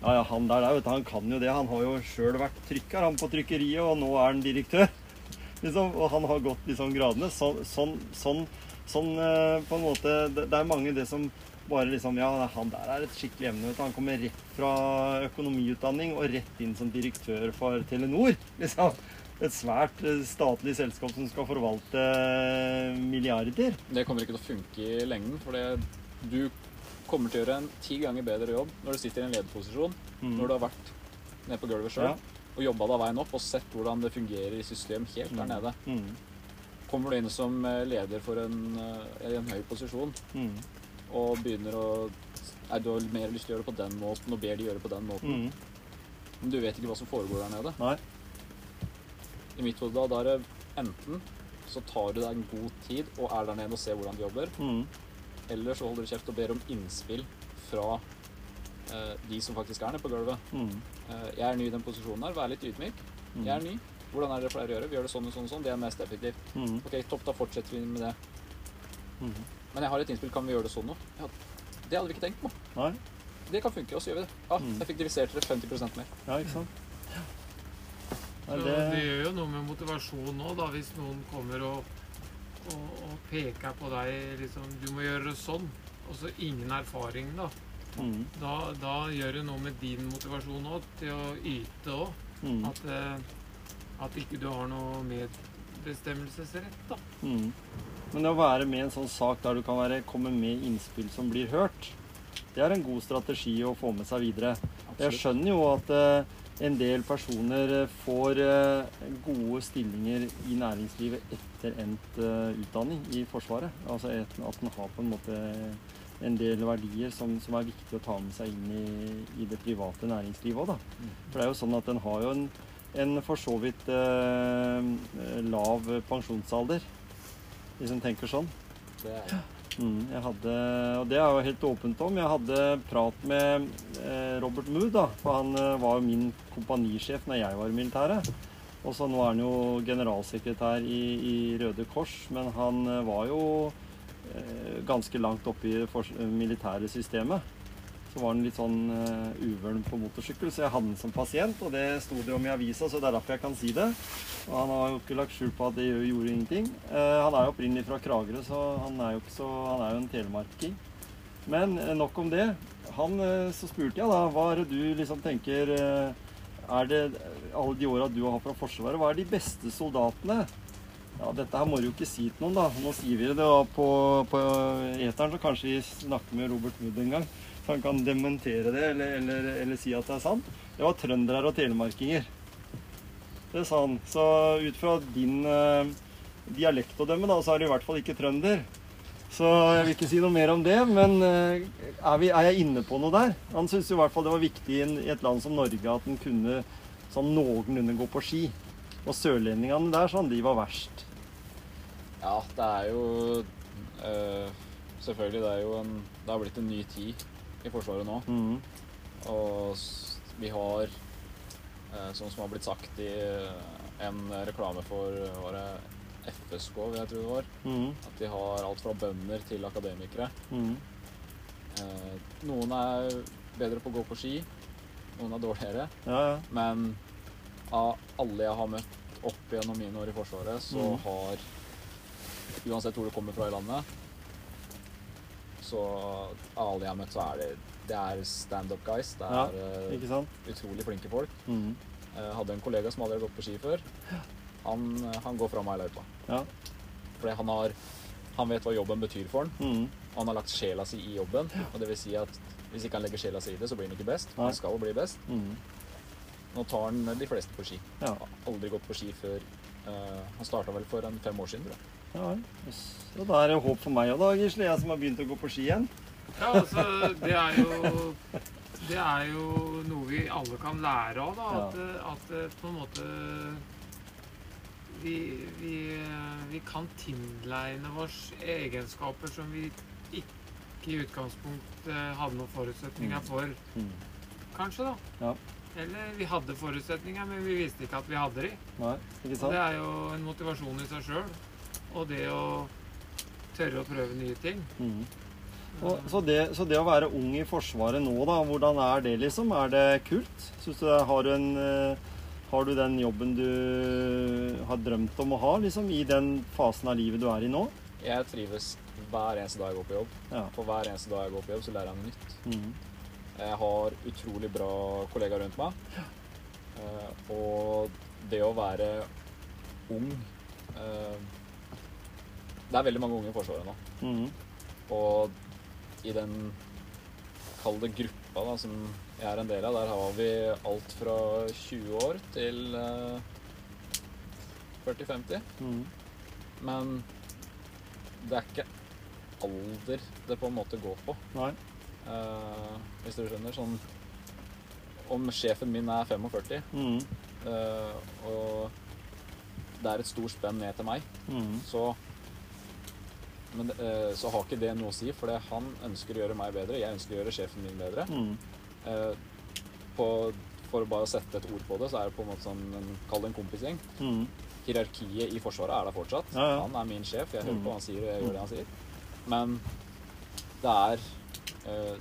ja, ja, han der, vet du, han kan jo det. Han har jo sjøl vært trykker han på trykkeriet, og nå er han direktør. Liksom, og han har gått liksom gradene. Så, sånn, sånn, sånn på en måte det, det er mange det som bare liksom Ja, han der er et skikkelig emne. Han kommer rett fra økonomiutdanning og rett inn som direktør for Telenor. Liksom. Et svært eh, statlig selskap som skal forvalte eh, milliarder. Det kommer ikke til å funke i lengden, for du kommer til å gjøre en ti ganger bedre jobb når du sitter i en lederposisjon, Mm. når du har vært nede på gulvet sjøl Ja. og jobba deg veien opp og sett hvordan det fungerer i system helt der Mm. nede. Mm. Kommer du inn som eh, leder for en, en høy posisjon Mm. Og begynner å Er du mer lyst til å gjøre det på den måten og ber de gjøre det på den måten. Mm. Men du vet ikke hva som foregår der nede. Nei. I mitt hode da, da er det enten så tar du deg en god tid og er der nede og ser hvordan de jobber, Mm. eller så holder du kjeft og ber om innspill fra eh, de som faktisk er nede på gulvet. Mm. Eh, jeg er ny i den posisjonen her, vær litt ydmyk. Mm. Jeg er ny. Hvordan er det dere pleier å gjøre? Vi gjør det sånn og sånn og sånn. Det er mest effektivt. Mm. Ok, topp, da fortsetter vi med det. Mm. Men jeg har et innspill, kan vi gjøre det sånn nå? Ja, det hadde vi ikke tenkt på. Nei. Det kan funke, og så gjør vi det. Ja, Mm. Effektivisert dere 50% mer. Ja, ikke sant? Nei, Så det, det gjør jo noe med motivasjon nå, da, hvis noen kommer og, og, og peker på deg liksom Du må gjøre det sånn. Og så ingen erfaring, da. mm, Da, da gjør det noe med din motivasjon òg, til å yte òg. mm, At, eh, at ikke du har noe medbestemmelsesrett, da. mm. Men det å være med i en sånn sak der du kan være, komme med innspill som blir hørt, det er en god strategi å få med seg videre. Jeg skjønner jo at eh, en del personer eh, får eh, gode stillinger i næringslivet etter endt utdanning i Forsvaret. Altså et, at en har på en måte en del verdier som, som er viktig å ta med seg inn i, i det private næringslivet òg, da. Mm. For det er jo sånn at en har jo en, en for så vidt lav pensjonsalder, hvis en tenker sånn. Det er, Mm, jeg hadde, og det er jo helt åpent om. Jeg hadde prat med eh, Robert Mood, da, for han eh, var jo min kompanisjef når jeg var i militæret. Og så nå er han jo generalsekretær i, i Røde Kors, men han eh, var jo eh, ganske langt oppe i det militære systemet. Så var han litt sånn uh, uvøren på motorsykkel, så jeg hadde han som pasient. Og det sto det om i avisa, så det er derfor jeg kan si det. Og han har jo ikke lagt skjul på at det gjorde ingenting. Uh, han er jo opprinnelig fra Kragerø, så han er jo så Han er jo en telemarking. Men uh, nok om det. Han, så spurte jeg da hva er det du liksom tenker Er det alle de åra du har fra Forsvaret, hva er de beste soldatene? Ja, dette her må du jo ikke si til noen, da. Nå sier vi det da på, på eteren, så kanskje vi snakker med Robert Wood en gang. Han kan dementere det, eller, eller, eller si at det er sant. Det var trøndere og telemarkinger. Det sa han. Så ut fra din uh, dialekt å dømme, da, så er du i hvert fall ikke trønder. Så jeg vil ikke si noe mer om det, men uh, er, vi, er, jeg inne på noe der? Han syntes i hvert fall det var viktig i et land som Norge at en kunne sånn noenlunde gå på ski. Og sørlendingene der, sånn, de var verst. Ja, det er jo øh, Selvfølgelig, det er jo en Det har blitt en ny tid i Forsvaret nå. Mm. Og vi har, sånn som har blitt sagt i en reklame for var det FSK, vil jeg tro det var, mm. at de har alt fra bønder til akademikere. Mm. Eh, noen er bedre på å gå på ski, noen er dårligere. Ja, ja. Men av alle jeg har møtt opp gjennom mine år i Forsvaret, så Mhm. har Uansett hvor du kommer fra i landet, så alle jeg har møtt, så er det det er stand-up guys. Det er ja, sant? utrolig flinke folk. Mm. Jeg hadde en kollega som aldri har gått på ski før. Han, han går fra meg i løypa. Ja. Fordi han har Han vet hva jobben betyr for han. Mm. Han har lagt sjela si i jobben. Og det vil si at hvis ikke han legger sjela si i det, så blir han ikke best. Han skal bli best. Mm. Nå tar han de fleste på ski. Ja. Aldri gått på ski før Uh, Han starta vel for en fem år siden, tror jeg. Ja. Yes. Så da er det håp for meg òg, da, Gisle. Jeg som har begynt å gå på ski igjen. Ja, altså, det er jo Det er jo noe vi alle kan lære av, da. At, at eh, på en måte vi, vi, vi kan tilegne oss egenskaper som vi ikke i utgangspunktet hadde noen forutsetninger Mm. for, Mm. kanskje, da. Ja. Eller vi hadde forutsetninger, men vi visste ikke at vi hadde de. Nei, ikke sant? Og det er jo en motivasjon i seg sjøl. Og det å tørre å prøve nye ting. Mm. Og, så, det, så det å være ung i Forsvaret nå, da, hvordan er det liksom? Er det kult? Syns du det, har, du en, eh, har du den jobben du har drømt om å ha, liksom, i den fasen av livet du er i nå? Jeg trives hver eneste dag jeg går på jobb. Ja. For hver eneste dag jeg går på jobb, så lærer jeg noe nytt. Mm. Jeg har utrolig bra kollegaer rundt meg. Eh, og det å være ung eh, Det er veldig mange unge i Forsvaret nå. Mm. Og i den kall det gruppa da, som jeg er en del av, der har vi alt fra 20 år til uh, 40-50. Mm. Men det er ikke alder det på en måte går på. Eh, hvis du skjønner. Sånn Om sjefen min er 45, Mm. uh, og det er et stort spenn ned til meg, Mm. så men, uh, så har ikke det noe å si, for han ønsker å gjøre meg bedre. Jeg ønsker å gjøre sjefen min bedre. Mm. Uh, på, for å bare sette et ord på det, så er det på en måte sånn Kall det en kompisgjeng. Mm. Hierarkiet i Forsvaret er der fortsatt. Ja, ja. Han er min sjef. Jeg hører Mm. på hva han sier, og jeg gjør det han sier. Men det er uh,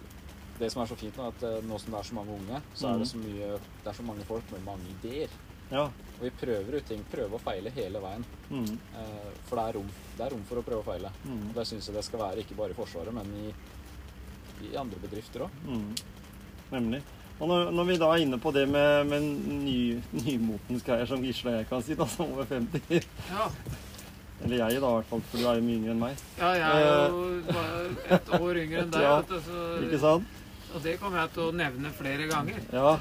Det som er så fint nå, at nå som det er så mange unge, så er det så mye Det er så mange folk med mange ideer. Ja. Og vi prøver ut ting. Prøver å feile hele veien. Mm. Eh, for det er rom, det er rom for å prøve å feile. Mm. Og det syns jeg det skal være, ikke bare i Forsvaret, men i, i andre bedrifter òg. Mm. Nemlig. Og når, når vi da er inne på det med, med ny, nymotens greier, som Gisle og jeg kan si, da, som over 50 Ja, Eller jeg, da, i hvert fall, for du er jo mye yngre enn meg. ja jeg er jo bare et år yngre enn deg. Ja, vet du, så, Ikke sant? Og det kommer jeg til å nevne flere ganger. Ja,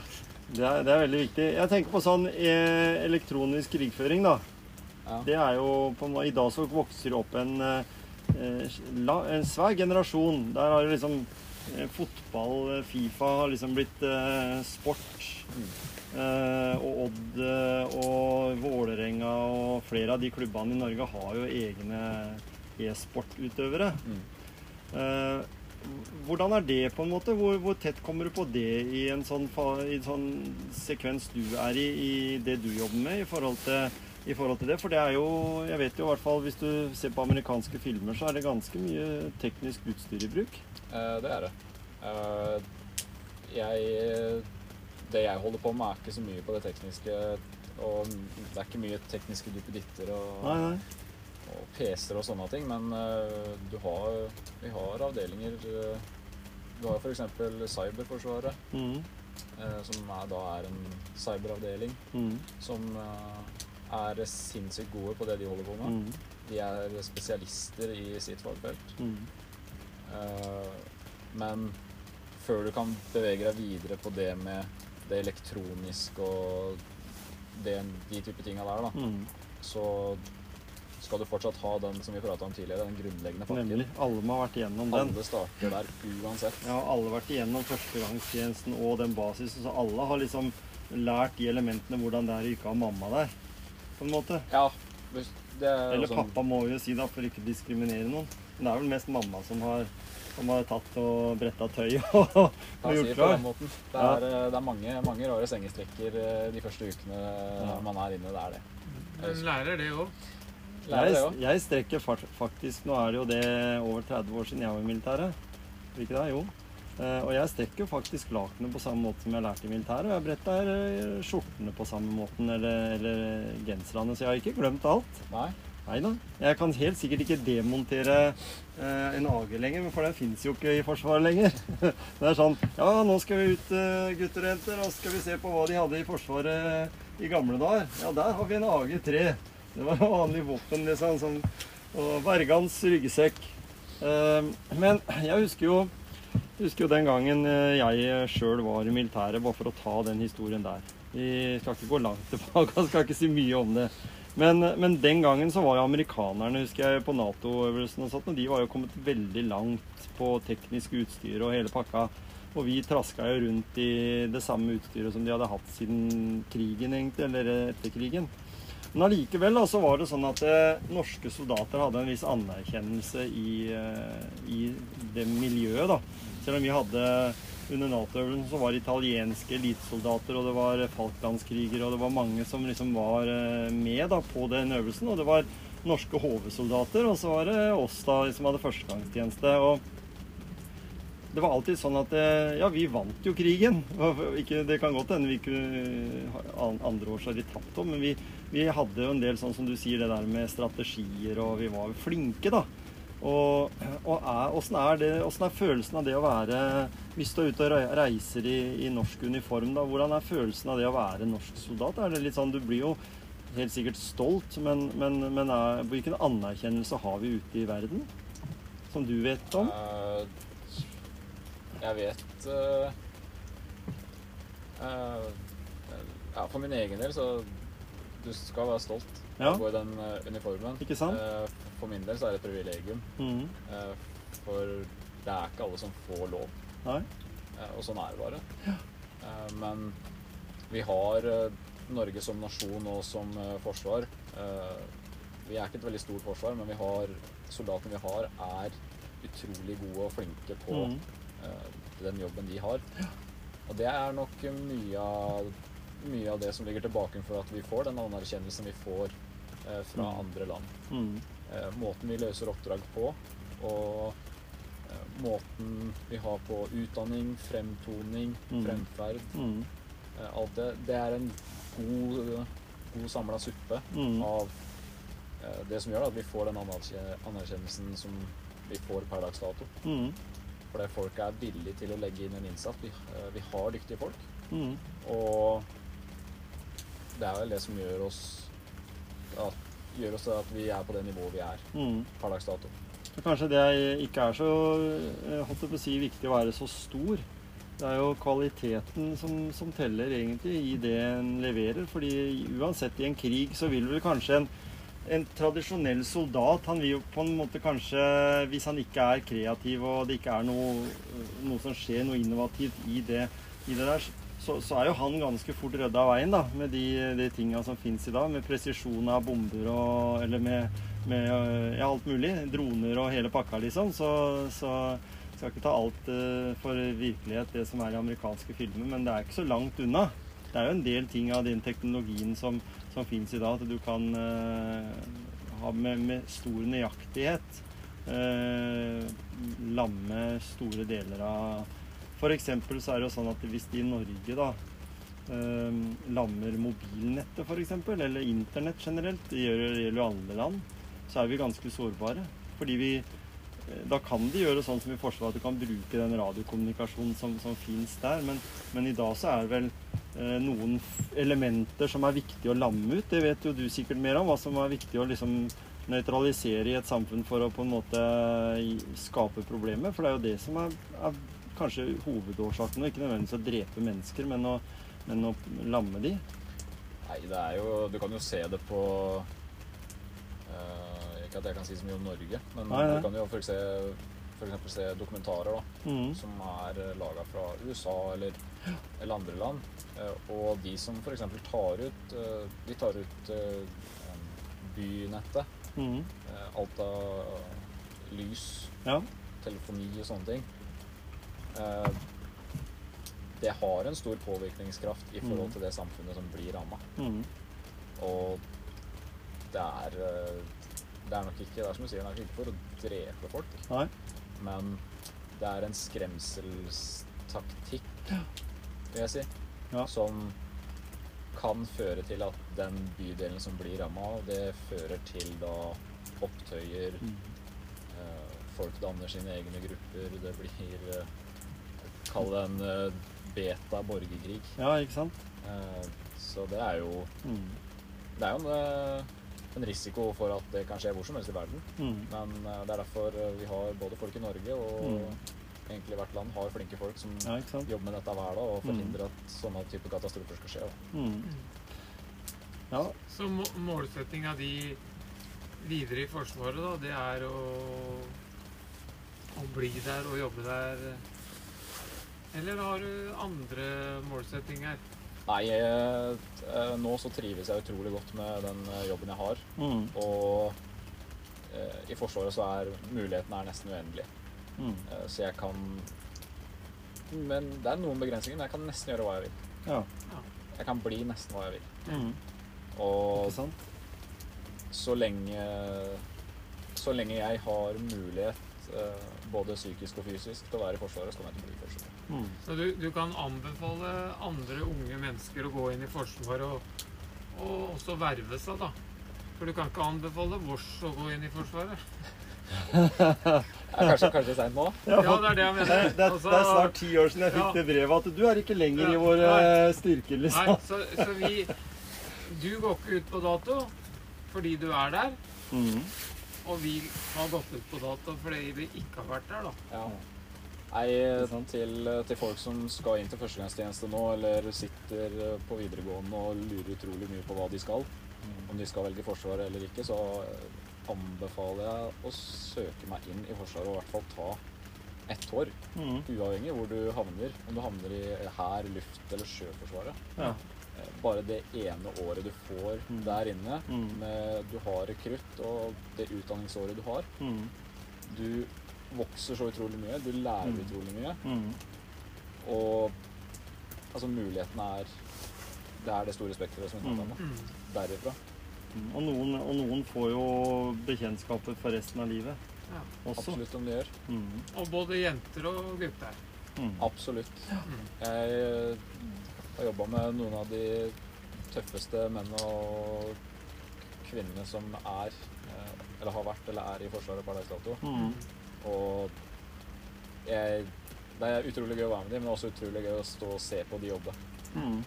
det er, det er veldig viktig. Jeg tenker på sånn eh, elektronisk krigføring, da. Ja. Det er jo på, I dag så vokser det opp en, eh, en svær generasjon. Der har jo liksom eh, fotball, Fifa, har liksom blitt sport. Eh, og Odd og Vålerenga og flere av de klubbene i Norge har jo egne e-sportutøvere. Mm. Hvordan er det, på en måte? Hvor, hvor tett kommer du på det i en sånn, i en sånn sekvens du er i, i det du jobber med, i forhold, til, i forhold til det? For det er jo Jeg vet jo i hvert fall hvis du ser på amerikanske filmer, så er det ganske mye teknisk utstyr i bruk. Eh, det er det. Eh, jeg Det jeg holder på med, er ikke så mye på det tekniske. Og det er ikke mye tekniske duppeditter og, Nei, nei. PC-er og sånne ting, men eh, du har, vi har avdelinger eh, Du har f.eks. Cyberforsvaret, Mm. eh, som er, da er en cyberavdeling Mm. som er sinnssykt gode på det de holder på med. Mm. De er spesialister i sitt fagfelt. Mm. Men før du kan bevege deg videre på det med det elektroniske og det, de type tinga der, da, Mm. så skal du fortsatt ha den som vi prata om tidligere, den grunnleggende pakken. Nemlig. Alle må ha vært igjennom den. Alle starter der uansett. Ja, alle har vært igjennom førstegangstjenesten og den basisen, så alle har liksom lært de elementene hvordan det er å ikke ha mamma der, på en måte. Ja, hvis- det er Eller sånn- pappa må vi jo si da, for ikke å diskriminere noen. Men det er vel mest mamma som har, som har tatt og bretta tøy og, og gjort klar. Det Ja. er, eh, det er mange, mange rare sengestrekker eh, de første ukene Ja. man er inne. Det er det. Men lærer det òg. Jeg, jeg strekker faktisk Nå er det jo det over 30 år siden jeg var i militæret. Ikke det? Jo. Eh, og jeg strekker faktisk lakenet på samme måte som jeg lærte i militæret. Og jeg bretter eh, skjortene på samme måten, eller, eller genserne. Så jeg har ikke glemt alt. Nei? Nei da. Jeg kan helt sikkert ikke demontere eh, en AG lenger, for den fins jo ikke i Forsvaret lenger. det er sånn Ja, nå skal vi ut, eh, gutter og jenter, og skal vi se på hva de hadde i Forsvaret i gamle dager. Ja, der har vi en AG3. Det var vanlig våpen, liksom. Som, og vergans ryggsekk. Eh, men jeg husker jo husker jo den gangen eh, jeg sjøl var i militæret, bare for å ta den historien der. Vi skal ikke gå langt tilbake, og skal ikke si mye om det. Men, men den gangen så var jo amerikanerne, husker jeg, på Nato-øvelsen og sånt, og de var jo kommet veldig langt på teknisk utstyr og hele pakka. Og vi traska jo rundt i det samme utstyret som de hadde hatt siden krigen, egentlig, eller etter krigen. Men allikevel så var det sånn at eh, norske soldater hadde en viss anerkjennelse i, eh, i det miljøet, da. Selv om vi hadde under Nato-øvelsen så var det italienske elitesoldater, og det var Falklandskrigere, og det var mange som liksom var eh, med da på den øvelsen. Og det var norske HV-soldater, og så var det oss da som hadde førstegangstjeneste. og det var alltid sånn at ja, vi vant jo krigen. Ikke, det kan godt hende vi kunne andre år så har de tapt om, men vi, vi hadde jo en del sånn som du sier, det der med strategier, og vi var flinke, da. Og, og er, er er følelsen av det å være Hvis du er ute og reiser i, i norsk uniform, da, hvordan er følelsen av det å være norsk soldat? Er det litt sånn, Du blir jo helt sikkert stolt, men, men, men er, hvilken anerkjennelse har vi ute i verden? Som du vet om? Eh, jeg vet uh, uh, Ja, for min egen del så Du skal være stolt av å gå i den eh, uniformen. Ikke sant? Eh, for min del så er det et privilegium. Mhm. eh, for det er ikke alle som får lov. Nei? Og sånn er det bare. Ja. men vi har Norge som nasjon og som forsvar. vi er ikke et veldig stort forsvar, men vi har soldatene vi har, er utrolig gode og flinke på eh, den jobben de har. Og det er nok mye av, mye av det som ligger tilbake for at vi får den anerkjennelsen vi får eh, fra Mm. andre land. Mm. Eh, måten vi løser oppdrag på, og eh, måten vi har på utdanning, fremtoning, Mm. fremferd, Mhm. eh, alt det, det er en god, god samla suppe Mhm. av eh, det som gjør at vi får den anerkjennelsen som vi får per dags dato. Mhm. Fordi folk er villige til å legge inn en innsats. Vi, eh, vi har dyktige folk. Og det er vel det som gjør oss at, gjør oss at vi er på det nivået vi er mm. per dags dato. Så Kanskje det ikke er så eh, holdt jeg på å si, viktig å være så stor. Det er jo kvaliteten som, som teller egentlig i det en leverer. fordi uansett i en krig så vil vel kanskje en, en tradisjonell soldat Han vil jo på en måte kanskje, hvis han ikke er kreativ og det ikke er noe, noe som skjer, noe innovativt i det, i det der, så, så er jo han ganske fort rydda av veien da, med de, de tinga som fins i dag. Med presisjon av bomber og Eller med, med øh, ja, alt mulig. Droner og hele pakka, liksom. Så, så skal ikke ta alt uh, for virkelighet, det som er i amerikanske filmer, men det er ikke så langt unna. Det er jo en del ting av den teknologien som, som fins i dag, at du kan uh, ha med, med stor nøyaktighet uh, lamme store deler av For eksempel så er det jo sånn at hvis de i Norge da eh, lammer mobilnettet f.eks., eller internett generelt, det gjelder jo andre land, så er vi ganske sårbare. Fordi vi eh, da kan de gjøre sånn som i Forsvaret, at du kan bruke den radiokommunikasjonen som, som fins der. Men, men i dag så er det vel eh, noen elementer som er viktig å lamme ut. Det vet jo du sikkert mer om, hva som er viktig å liksom nøytralisere i et samfunn for å på en måte skape problemer. For det er jo det som er, er kanskje hovedårsaken. Ikke nødvendigvis å drepe mennesker, men å, men å lamme de. Nei, det er jo Du kan jo se det på uh, Ikke at jeg kan si så mye om Norge, men Nei, nei. du kan jo for eksempel, for eksempel se dokumentarer da, Mm. som er laga fra USA eller, eller andre land. Uh, og de som f.eks. tar ut uh, De tar ut bynettet. Mm. alt av lys, Ja. telefoni og sånne ting. Eh, det har en stor påvirkningskraft i forhold til det samfunnet som blir ramma. Mm. Og det er eh, Det er nok ikke det er som du sier, det er ikke for å drepe folk, Nei. men det er en skremselstaktikk, vil jeg si, Ja. som kan føre til at den bydelen som blir ramma, det fører til da opptøyer, Mm. eh, folk danner sine egne grupper, det blir Kall det en eh, beta-borgerkrig. Ja, ikke sant? Eh, så det er jo Mm. Det er jo en, eh, en risiko for at det kan skje hvor som helst i verden. Mm. Men det er derfor vi har både folk i Norge og Mm. egentlig hvert land har flinke folk som Ja, jobber med dette hver dag og Mm. forhindrer at sånne type katastrofer skal skje. Mm. Ja. Så så målsettinga di videre i Forsvaret, da, det er å, å bli der og jobbe der? Eller har du andre målsettinger? Nei, eh, eh, nå så trives jeg utrolig godt med den eh, jobben jeg har. Mm. Og eh, i Forsvaret så er mulighetene er nesten uendelige. Mm. Eh, så jeg kan Men det er noen begrensninger, men jeg kan nesten gjøre hva jeg vil. Ja. Jeg kan bli nesten hva jeg vil. Mm. Og Ikke sant? så lenge Så lenge jeg har mulighet, eh, både psykisk og fysisk, til å være i Forsvaret, så kommer jeg til å bli i Forsvaret. Mm. Så du, du kan anbefale andre unge mennesker å gå inn i Forsvaret og, og også verve seg, da? For du kan ikke anbefale vårs å gå inn i Forsvaret? Kanskje kanskje seint nå? Ja, Ja, det er det jeg mener. Det, det, er- Altså, det er snart ti år siden jeg fikk Ja. det brevet at du er ikke lenger i vår våre nei. styrker, Nei, liksom. så, så vi Du går ikke ut på dato fordi du er der, Mm. og vi har gått ut på dato fordi vi ikke har vært der, da. Ja. Nei, til, til folk som skal inn til førstegangstjeneste nå, eller sitter på videregående og lurer utrolig mye på hva de skal, om de skal velge Forsvaret eller ikke, så anbefaler jeg å søke meg inn i Forsvaret og i hvert fall ta ett år. Mm. Uavhengig hvor du havner. Om du havner i hær, luft eller sjøforsvaret. Ja. Eh, Bare det ene året du får Mm. der inne, Mm. med du har rekrutt og det utdanningsåret du har, Mm. du vokser så utrolig mye, du lærer Mm. utrolig mye, Mm. og altså mulighetene er Det er det store spekteret som vi snakker om nå. Mm. Derifra. Mm. Og, noen, og noen får jo bekjentskaper for resten av livet Ja. også. Absolutt om de gjør. Mm. Og både jenter og gutter. Mm. Absolutt. Mm. Jeg har jobba med noen av de tøffeste mennene og kvinnene som er, eh, eller har vært eller er i Forsvaret per dags dato. Mm. Og jeg, det er utrolig gøy å være med dem, men også utrolig gøy å stå og se på de jobbe. Mm.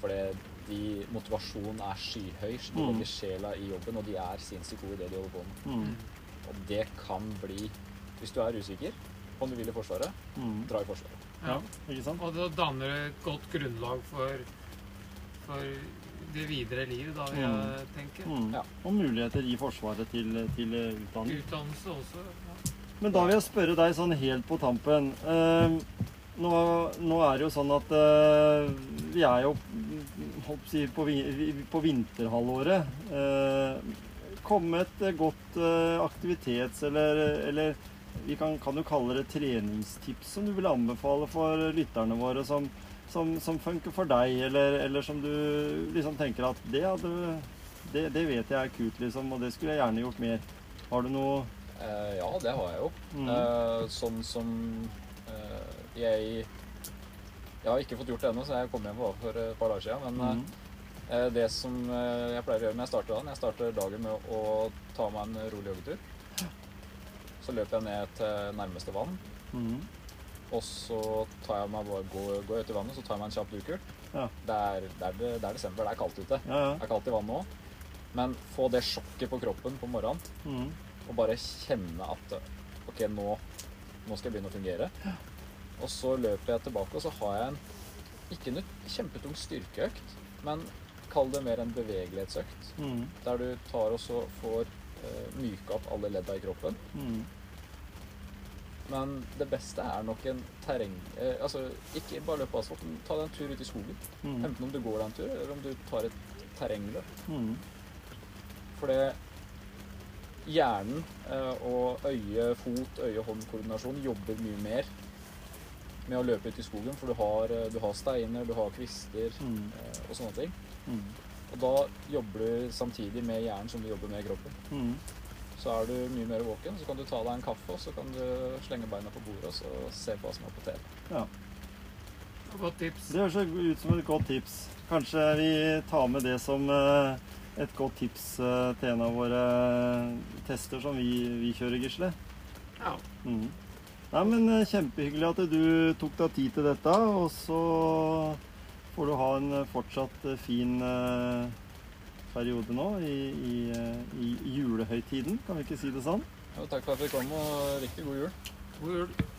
Fordi de, motivasjonen er skyhøy. De Mm. legger sjela i jobben, og de er sinnssykt gode i det de holder på med. Mm. Og det kan bli Hvis du er usikker på om du vil i Forsvaret, Mm. dra i Forsvaret. Ja, ikke sant? Og da danner et godt grunnlag for, for det videre livet, da, vil jeg tenke. Mm. Ja. Og muligheter i Forsvaret til, til utdanning. Utdannelse også. Ja. Men da vil jeg spørre deg sånn helt på tampen. Eh, nå, nå er det jo sånn at eh, vi er jo si, på, på vinterhalvåret. Eh, kommet et godt eh, aktivitets- eller, eller vi kan, kan jo kalle det treningstips som du vil anbefale for lytterne våre som, som, som funker for deg, eller, eller som du liksom tenker at det, hadde, det, det vet jeg er kult, liksom, og det skulle jeg gjerne gjort mer. Har du noe ja, det har jeg jo. Mm. Eh, sånn som eh, Jeg Jeg har ikke fått gjort det ennå, så jeg kom hjem bare for et par dager siden. Men mm. eh, det som eh, jeg pleier å gjøre når jeg starter dagen, jeg starter dagen med å ta meg en rolig joggetur. Så løper jeg ned til nærmeste vann, Mm. og så tar jeg meg bare, går, går jeg ut i vannet, så tar jeg meg en kjapp dukkert. Ja. Det, er, det, er, det er desember, det er kaldt ute. Ja, ja. Det er kaldt i vannet òg. Men få det sjokket på kroppen på morgenen, Mhm. Og bare kjenne at OK, nå, nå skal jeg begynne å fungere. Og så løper jeg tilbake, og så har jeg en ikke en kjempetung styrkeøkt, men kall det mer en bevegelighetsøkt. Mm. Der du tar og så får uh, myka opp alle ledda i kroppen. Mm. Men det beste er nok en terreng... Eh, altså, ikke bare løpe på asfalt, men ta deg en tur ut i skogen. Mm. Enten om du går deg en tur, eller om du tar et terrengløp. Mm. For det Hjernen eh, og øye-fot, øye-hånd-koordinasjon jobber mye mer med å løpe ut i skogen, for du har, eh, du har steiner, du har kvister Mhm. eh, og sånne ting. Mm. Og da jobber du samtidig med hjernen som du jobber med kroppen. Mm. Så er du mye mer våken, så kan du ta deg en kaffe, og så kan du slenge beina på bordet og så se på hva som er på TV. Ja. Godt tips. Det høres ut som et godt tips. Kanskje vi tar med det som et godt tips eh, til en av våre tester som vi, vi kjører, Gisle. Ja. Mm. Nei, men eh, Kjempehyggelig at du tok deg tid til dette. Og så får du ha en eh, fortsatt eh, fin eh, periode nå i, i, eh, i julehøytiden. Kan vi ikke si det sånn? Jo, takk for at vi kom, og riktig god jul. God jul.